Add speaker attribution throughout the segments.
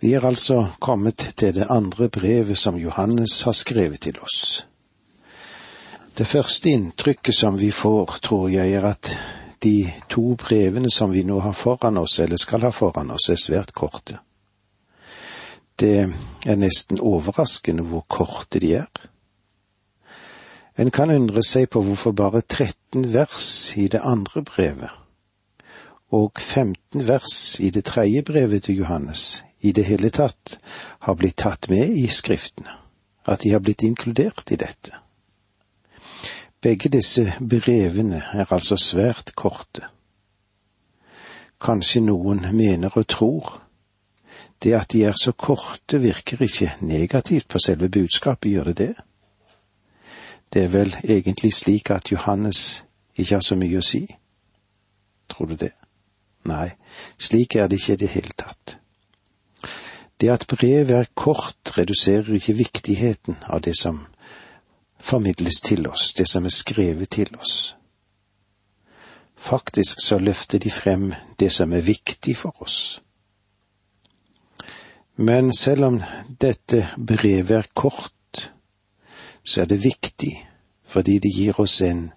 Speaker 1: Vi er altså kommet til det andre brevet som Johannes har skrevet til oss. Det første inntrykket som vi får, tror jeg, er at de to brevene som vi nå har foran oss, eller skal ha foran oss, er svært korte. Det er nesten overraskende hvor korte de er. En kan undre seg på hvorfor bare 13 vers i det andre brevet og 15 vers i det tredje brevet til Johannes i det hele tatt har blitt tatt med i Skriftene, at de har blitt inkludert i dette. Begge disse brevene er altså svært korte. Kanskje noen mener og tror det at de er så korte virker ikke negativt på selve budskapet, gjør det det? Det er vel egentlig slik at Johannes ikke har så mye å si. Tror du det? Nei, slik er det ikke i det hele tatt. Det at brevet er kort, reduserer ikke viktigheten av det som formidles til oss, det som er skrevet til oss. Faktisk så løfter de frem det som er viktig for oss. Men selv om dette brevet er kort, så er det viktig, fordi det gir oss en,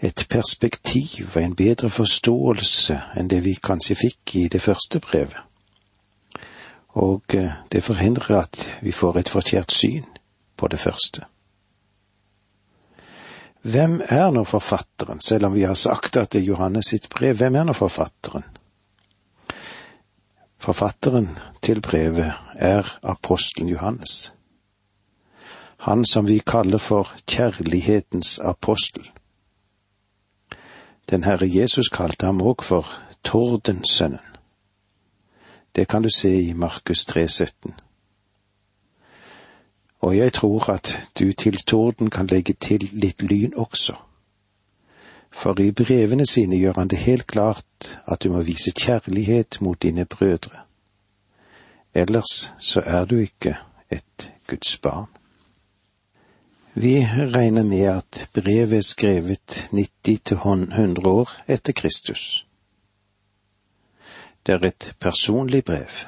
Speaker 1: et perspektiv og en bedre forståelse enn det vi kanskje fikk i det første brevet. Og eh, det forhindrer at vi får et forkjært syn på det første. Hvem er nå forfatteren, selv om vi har sagt at det er Johannes sitt brev, hvem er nå forfatteren? Forfatteren til brevet er apostelen Johannes han som vi kaller for kjærlighetens apostel. Den Herre Jesus kalte ham òg for Tordensønnen. Det kan du se i Markus 3, 17. Og jeg tror at du til torden kan legge til litt lyn også. For i brevene sine gjør han det helt klart at du må vise kjærlighet mot dine brødre. Ellers så er du ikke et Guds barn. Vi regner med at brevet er skrevet 90 til 100 år etter Kristus. Det er et personlig brev.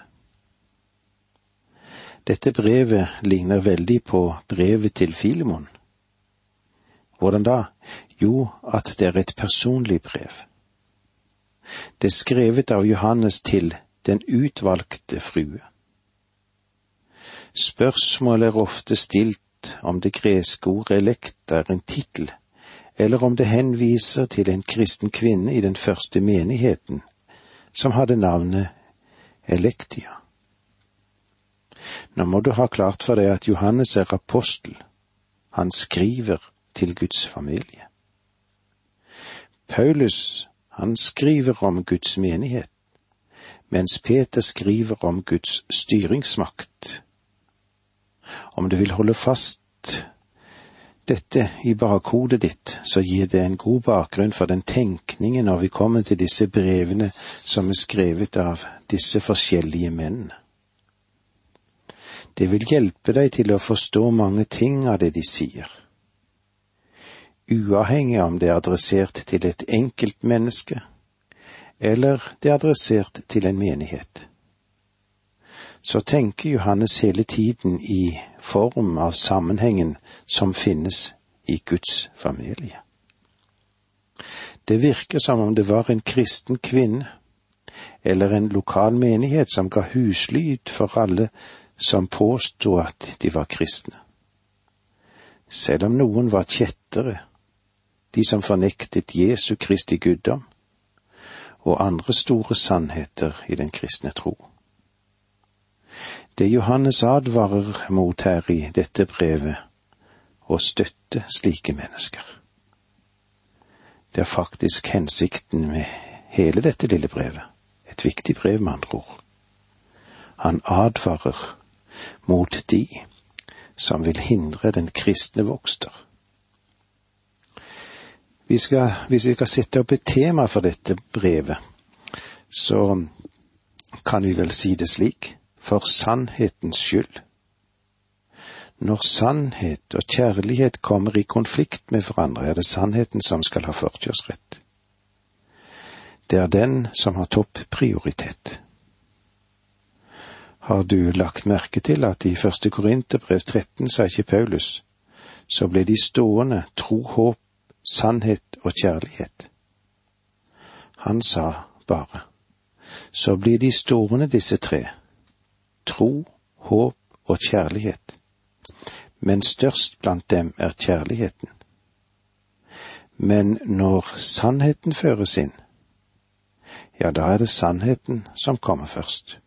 Speaker 1: Dette brevet ligner veldig på brevet til Filemon. Hvordan da? Jo, at det er et personlig brev. Det er skrevet av Johannes til den utvalgte frue. Spørsmålet er ofte stilt om det greske ordet elekt er en tittel, eller om det henviser til en kristen kvinne i den første menigheten, som hadde navnet Elektia. Nå må du ha klart for deg at Johannes er apostel. Han skriver til Guds familie. Paulus, han skriver om Guds menighet, mens Peter skriver om Guds styringsmakt om du vil holde fast dette i bakhodet ditt, så gir det en god bakgrunn for den tenkningen når vi kommer til disse brevene som er skrevet av disse forskjellige mennene. Det vil hjelpe deg til å forstå mange ting av det de sier. Uavhengig om det er adressert til et enkelt menneske, eller det er adressert til en menighet så tenker Johannes hele tiden i form av sammenhengen som finnes i Guds familie. Det virker som om det var en kristen kvinne eller en lokal menighet som ga huslyd for alle som påstod at de var kristne. Selv om noen var kjettere, de som fornektet Jesu Kristi guddom, og andre store sannheter i den kristne tro. Det Johannes advarer mot her i dette brevet, å støtte slike mennesker. Det er faktisk hensikten med hele dette lille brevet, et viktig brev med andre ord. Han advarer mot de som vil hindre den kristne vokster. Vi skal, hvis vi skal sette opp et tema for dette brevet, så kan vi vel si det slik for sannhetens skyld. Når sannhet og kjærlighet kommer i konflikt med hverandre, er det sannheten som skal ha forkjørsrett. Det er den som har topprioritet. Har du lagt merke til at i første Korinterbrev 13 sa ikke Paulus, så ble de stående tro, håp, sannhet og kjærlighet. Han sa bare, så blir de stående disse tre, tro, håp og kjærlighet, men størst blant dem er kjærligheten. Men når sannheten føres inn, ja, da er det sannheten som kommer først.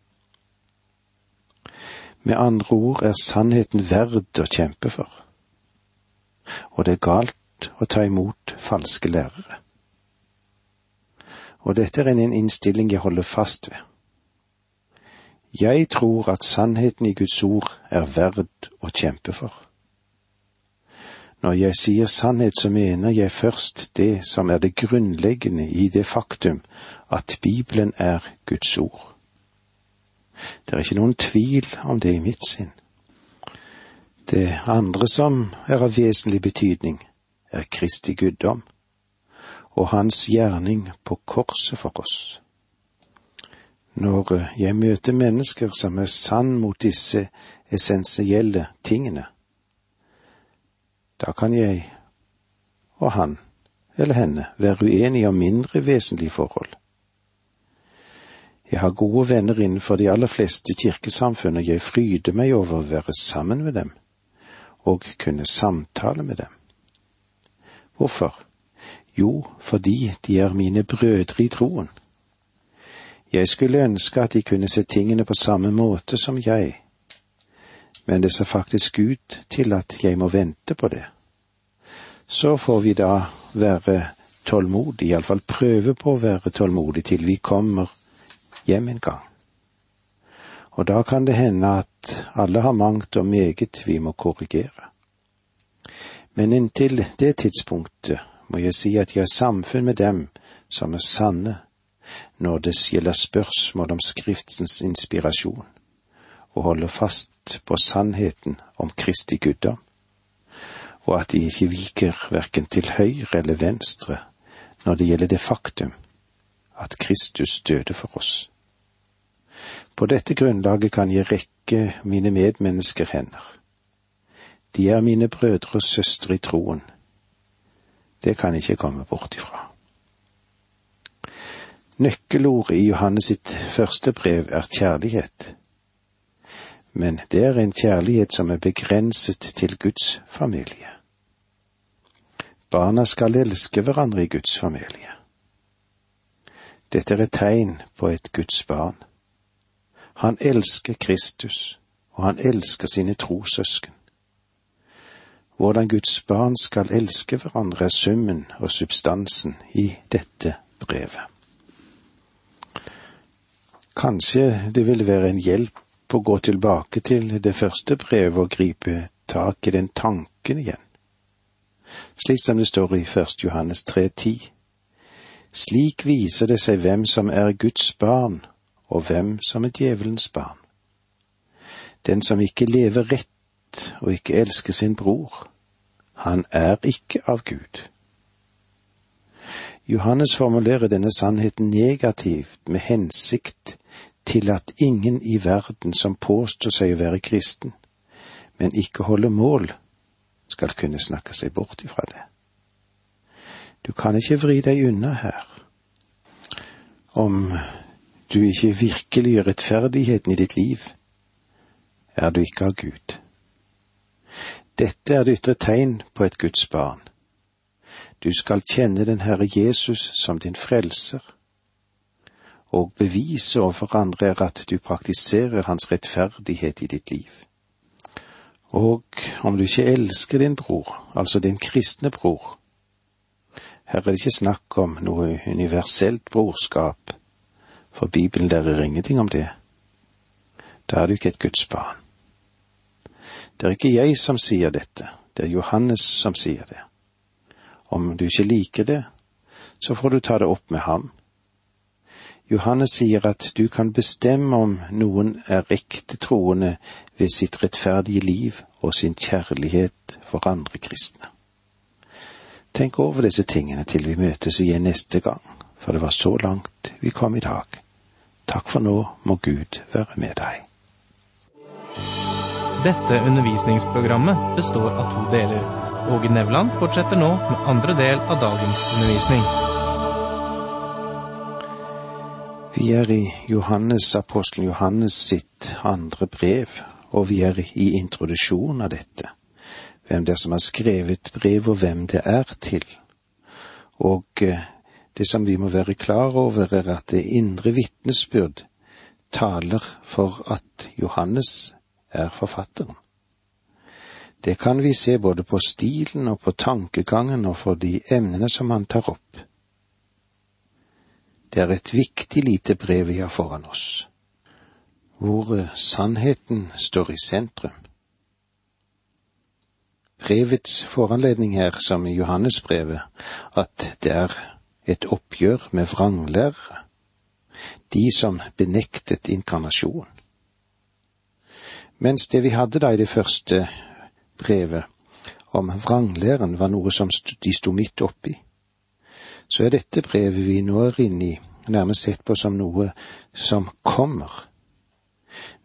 Speaker 1: Med andre ord er sannheten verd å kjempe for, og det er galt å ta imot falske lærere. Og dette er en innstilling jeg holder fast ved. Jeg tror at sannheten i Guds ord er verd å kjempe for. Når jeg sier sannhet, så mener jeg først det som er det grunnleggende i det faktum at Bibelen er Guds ord. Det er ikke noen tvil om det i mitt sinn. Det andre som er av vesentlig betydning, er Kristi guddom og hans gjerning på korset for oss. Når jeg møter mennesker som er sann mot disse essensielle tingene, da kan jeg og han eller henne være uenige om mindre vesentlige forhold. Jeg har gode venner innenfor de aller fleste kirkesamfunn, og jeg fryder meg over å være sammen med dem og kunne samtale med dem. Hvorfor? Jo, fordi de er mine brødre i troen. Jeg skulle ønske at de kunne se tingene på samme måte som jeg, men det ser faktisk ut til at jeg må vente på det. Så får vi da være tålmodige, iallfall prøve på å være tålmodige til vi kommer hjem en gang. Og da kan det hende at alle har mangt og meget vi må korrigere. Men inntil det tidspunktet må jeg si at jeg har samfunn med dem som er sanne når det gjelder spørsmål om Skriftens inspirasjon, og holder fast på sannheten om Kristi guddom, og at de ikke viker verken til høyre eller venstre når det gjelder det faktum at Kristus døde for oss. På dette grunnlaget kan jeg rekke mine medmennesker hender. De er mine brødre og søstre i troen. Det kan jeg ikke komme bort ifra. Nøkkelordet i Johannes sitt første brev er kjærlighet, men det er en kjærlighet som er begrenset til Guds familie. Barna skal elske hverandre i Guds familie. Dette er et tegn på et Guds barn. Han elsker Kristus, og han elsker sine trossøsken. Hvordan Guds barn skal elske hverandre, er summen og substansen i dette brevet. Kanskje det ville være en hjelp å gå tilbake til det første brevet og gripe tak i den tanken igjen, slik som det står i 1. Johannes 3,10. Slik viser det seg hvem som er Guds barn, og hvem som er djevelens barn. Den som ikke lever rett og ikke elsker sin bror, han er ikke av Gud. Johannes formulerer denne sannheten negativt med hensikt til at ingen i verden som påstår seg å være kristen, men ikke holder mål, skal kunne snakke seg bort ifra det. Du kan ikke vri deg unna her. Om du ikke virkelig gjør rettferdigheten i ditt liv, er du ikke av Gud. Dette er det ytre tegn på et Guds barn. Du skal kjenne den Herre Jesus som din frelser, og bevise overfor andre er at du praktiserer hans rettferdighet i ditt liv. Og om du ikke elsker din bror, altså din kristne bror, her er det ikke snakk om noe universelt brorskap, for Bibelen lærer ingenting om det. Da er du ikke et Guds barn. Det er ikke jeg som sier dette, det er Johannes som sier det. Om du ikke liker det, så får du ta det opp med ham. Johannes sier at du kan bestemme om noen er ekte troende ved sitt rettferdige liv og sin kjærlighet for andre kristne. Tenk over disse tingene til vi møtes igjen neste gang, for det var så langt vi kom i dag. Takk for nå må Gud være med deg.
Speaker 2: Dette undervisningsprogrammet består av to deler. Åge Nevland fortsetter nå med andre del av dagens undervisning.
Speaker 1: Vi er i Johannes, apostelen Johannes sitt andre brev, og vi er i introduksjonen av dette. Hvem det er som har skrevet brev, og hvem det er til. Og eh, det som vi må være klar over, er at det indre vitnesbyrd taler for at Johannes er forfatteren. Det kan vi se både på stilen og på tankegangen og for de emnene som han tar opp. Det er et viktig lite brev vi har foran oss, hvor sannheten står i sentrum. Brevets foranledning her, som i Johannesbrevet, at det er et oppgjør med vranglærere, de som benektet inkarnasjon. Mens det vi hadde da i det første brevet om vranglæren var noe som de sto midt oppi, så er dette brevet vi nå er inne i, nærmest sett på som noe som kommer.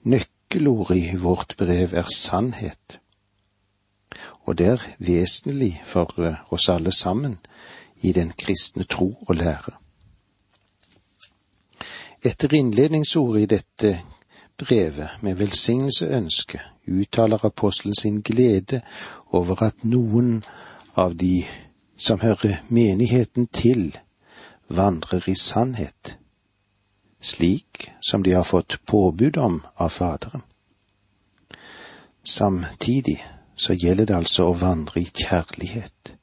Speaker 1: Nøkkelordet i vårt brev er sannhet, og det er vesentlig for eh, oss alle sammen i den kristne tro og lære. Etter innledningsordet i dette brevet med velsignelse ønske uttaler apostelen sin glede over at noen av de som hører menigheten til, vandrer i sannhet, slik som de har fått påbud om av Faderen. Samtidig så gjelder det altså å vandre i kjærlighet.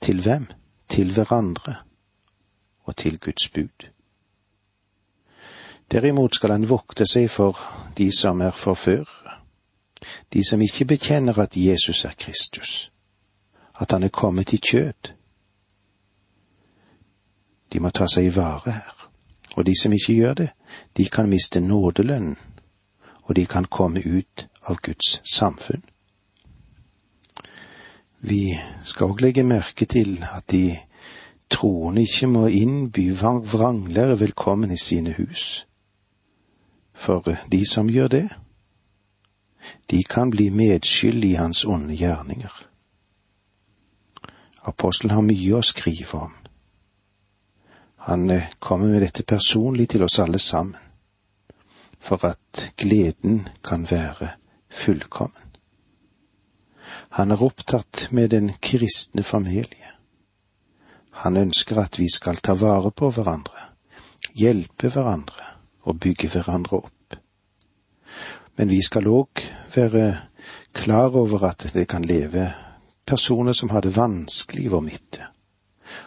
Speaker 1: Til hvem? Til hverandre og til Guds bud. Derimot skal han vokte seg for de som er forførere, de som ikke bekjenner at Jesus er Kristus, at han er kommet i kjød. De må ta seg i vare her, og de som ikke gjør det, de kan miste nådelønnen, og de kan komme ut av Guds samfunn. Vi skal òg legge merke til at de troende ikke må innby vranglere velkommen i sine hus for de som gjør det, de kan bli medskyld i hans onde gjerninger. Apostelen har mye å skrive om. Han eh, kommer med dette personlig til oss alle sammen, for at gleden kan være fullkommen. Han er opptatt med den kristne familie. Han ønsker at vi skal ta vare på hverandre, hjelpe hverandre, og bygge hverandre opp. Men vi skal òg være klar over at det kan leve personer som hadde vanskelig i vår midte.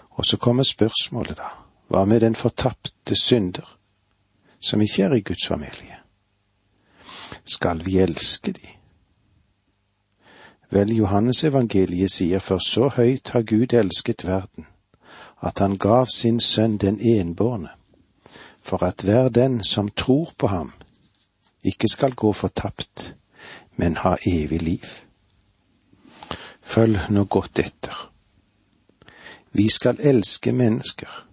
Speaker 1: Og så kommer spørsmålet, da. Hva med den fortapte synder, som ikke er i Guds familie? Skal vi elske de? Vel, Johannes evangeliet sier for så høyt har Gud elsket verden, at han gav sin sønn den enbårne, for at hver den som tror på ham, ikke skal gå fortapt, men ha evig liv. Følg nå godt etter. Vi skal elske mennesker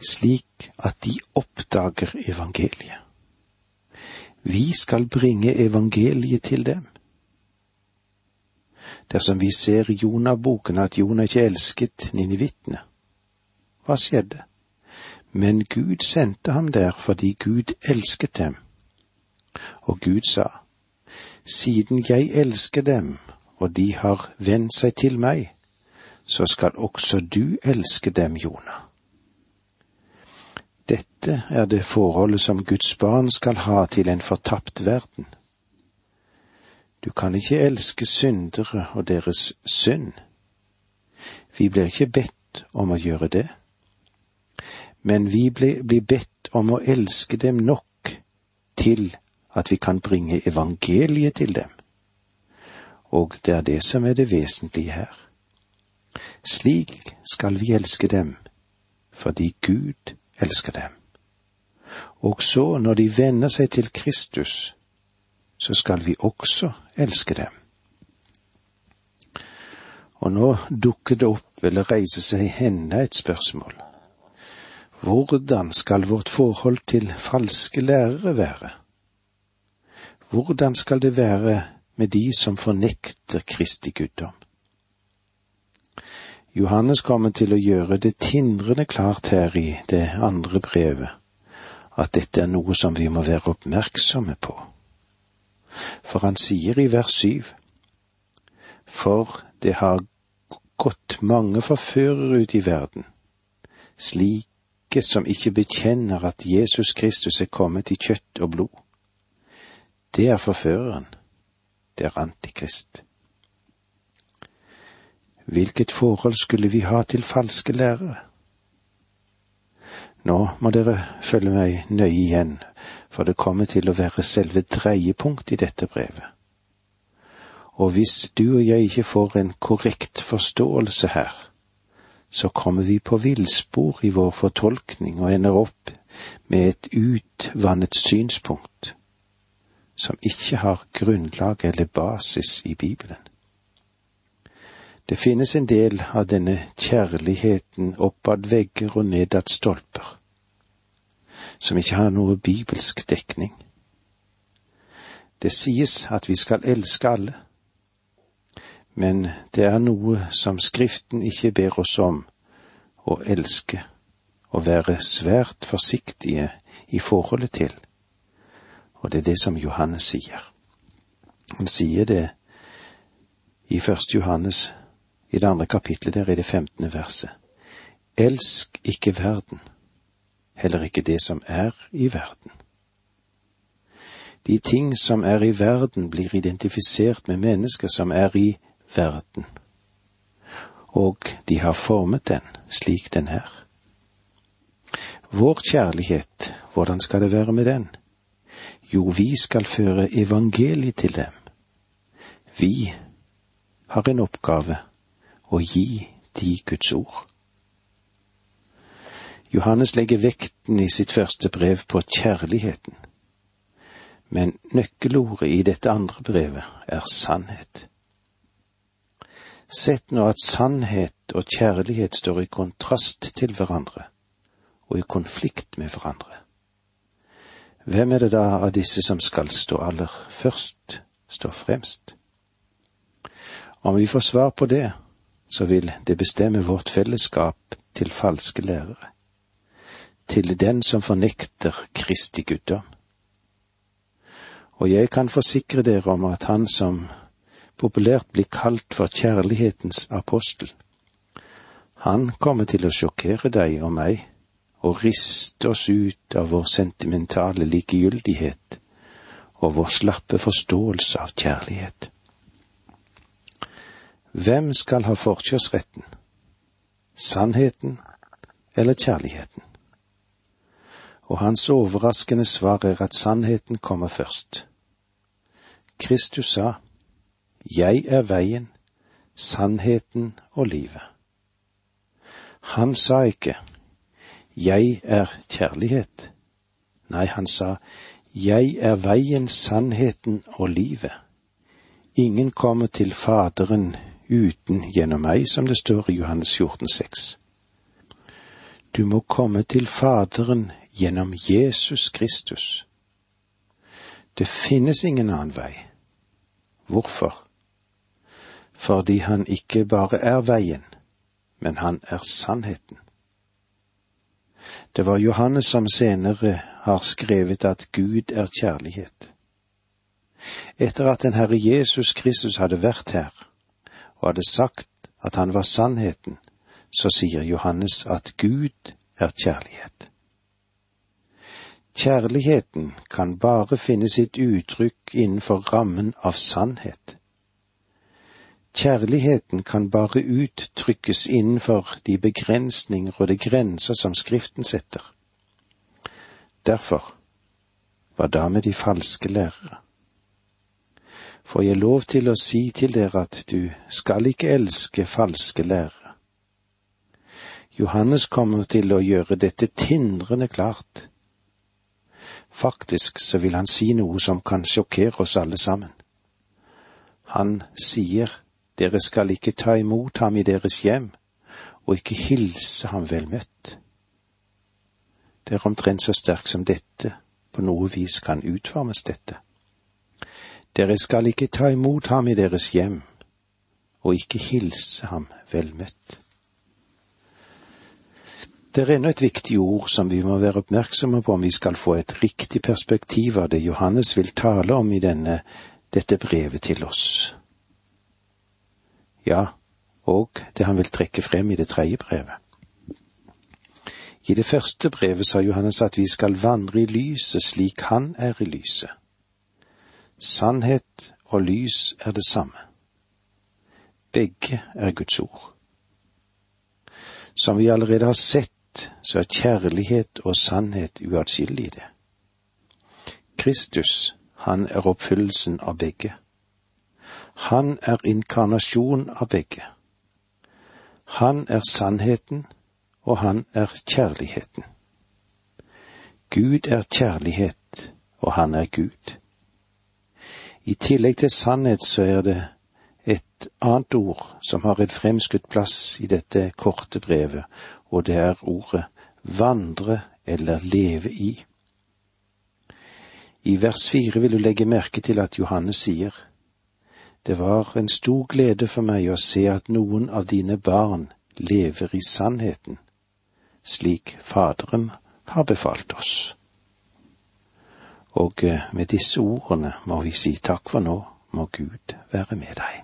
Speaker 1: slik at de oppdager evangeliet. Vi skal bringe evangeliet til dem. Dersom vi ser i Jonah-boken at Jonah ikke elsket ninivittene, hva skjedde? men Gud sendte ham der fordi Gud elsket dem. Og Gud sa, Siden jeg elsker dem, og de har vendt seg til meg, så skal også du elske dem, Jonah. Dette er det forholdet som Guds barn skal ha til en fortapt verden. Du kan ikke elske syndere og deres synd. Vi blir ikke bedt om å gjøre det men vi blir bedt om å elske dem nok til at vi kan bringe evangeliet til dem. Og det er det som er det vesentlige her. Slik skal vi elske dem, fordi Gud elsker dem. Og så, når de venner seg til Kristus, så skal vi også elske dem. Og nå dukker det opp eller reiser seg enda et spørsmål. Hvordan skal vårt forhold til falske lærere være? Hvordan skal det være med de som fornekter Kristi guddom? Johannes kommer til å gjøre det tindrende klart her i det andre brevet at dette er noe som vi må være oppmerksomme på. For han sier i vers syv, for det har gått mange forførere ut i verden, slike som ikke bekjenner at Jesus Kristus er kommet i kjøtt og blod. Det er forføreren, er Antikrist. Hvilket forhold skulle vi ha til falske lærere? Nå må dere følge meg nøye igjen, for det kommer til å være selve dreiepunkt i dette brevet. Og hvis du og jeg ikke får en korrekt forståelse her, så kommer vi på villspor i vår fortolkning og ender opp med et utvannet synspunkt som ikke har grunnlag eller basis i Bibelen. Det finnes en del av denne kjærligheten oppad vegger og nedad stolper, som ikke har noe bibelsk dekning. Det sies at vi skal elske alle, men det er noe som Skriften ikke ber oss om å elske og være svært forsiktige i forholdet til, og det er det som Johannes sier. Han sier det i første Johannes, i det andre kapitlet der i det femtende verset. Elsk ikke verden, heller ikke det som er i verden. De ting som er i verden, blir identifisert med mennesker som er i verden, og de har formet den slik den er. Vår kjærlighet, hvordan skal det være med den? Jo, vi skal føre evangeliet til dem. Vi har en oppgave å gi de Guds ord. Johannes legger vekten i sitt første brev på kjærligheten, men nøkkelordet i dette andre brevet er sannhet. Sett nå at sannhet og kjærlighet står i kontrast til hverandre og i konflikt med hverandre. Hvem er det da av disse som skal stå aller først, stå fremst? Om vi får svar på det, så vil det bestemme vårt fellesskap til falske lærere, til den som fornekter Kristi guddom. Og jeg kan forsikre dere om at han som populært blir kalt for kjærlighetens apostel. Han kommer til å sjokkere deg og meg og riste oss ut av vår sentimentale likegyldighet og vår slappe forståelse av kjærlighet. Hvem skal ha forkjørsretten? Sannheten eller kjærligheten? Og hans overraskende svar er at sannheten kommer først. Kristus sa, jeg er veien, sannheten og livet. Han sa ikke Jeg er kjærlighet. Nei, han sa Jeg er veien, sannheten og livet. Ingen kommer til Faderen uten gjennom meg, som det står i Johannes 14, 14,6. Du må komme til Faderen gjennom Jesus Kristus. Det finnes ingen annen vei. Hvorfor? fordi han ikke bare er veien, men han er sannheten. Det var Johannes som senere har skrevet at Gud er kjærlighet. Etter at den Herre Jesus Kristus hadde vært her og hadde sagt at han var sannheten, så sier Johannes at Gud er kjærlighet. Kjærligheten kan bare finne sitt uttrykk innenfor rammen av sannhet. Kjærligheten kan bare uttrykkes innenfor de begrensninger og de grenser som Skriften setter. Derfor, hva da med de falske lærere? Får jeg lov til å si til dere at du skal ikke elske falske lærere? Johannes kommer til å gjøre dette tindrende klart. Faktisk så vil han si noe som kan sjokkere oss alle sammen. Han sier dere skal ikke ta imot ham i deres hjem, og ikke hilse ham vel møtt. Det er omtrent så sterkt som dette på noe vis kan utformes, dette. Dere skal ikke ta imot ham i deres hjem, og ikke hilse ham velmøtt. Det er ennå et viktig ord som vi må være oppmerksomme på om vi skal få et riktig perspektiv av det Johannes vil tale om i denne, dette brevet til oss. Ja, og det han vil trekke frem i det tredje brevet. I det første brevet sa Johannes at vi skal vandre i lyset slik han er i lyset. Sannhet og lys er det samme. Begge er Guds ord. Som vi allerede har sett, så er kjærlighet og sannhet uatskillelige. Kristus, han er oppfyllelsen av begge. Han er inkarnasjon av begge. Han er sannheten, og han er kjærligheten. Gud er kjærlighet, og han er Gud. I tillegg til sannhet så er det et annet ord som har en fremskutt plass i dette korte brevet, og det er ordet vandre eller leve i. I vers fire vil du legge merke til at Johannes sier, Det var en stor glede for meg å se at noen av dine barn lever i sannheten, slik Faderen har befalt oss. Og eh, med disse ordene må vi si takk for nå, må Gud være med deg.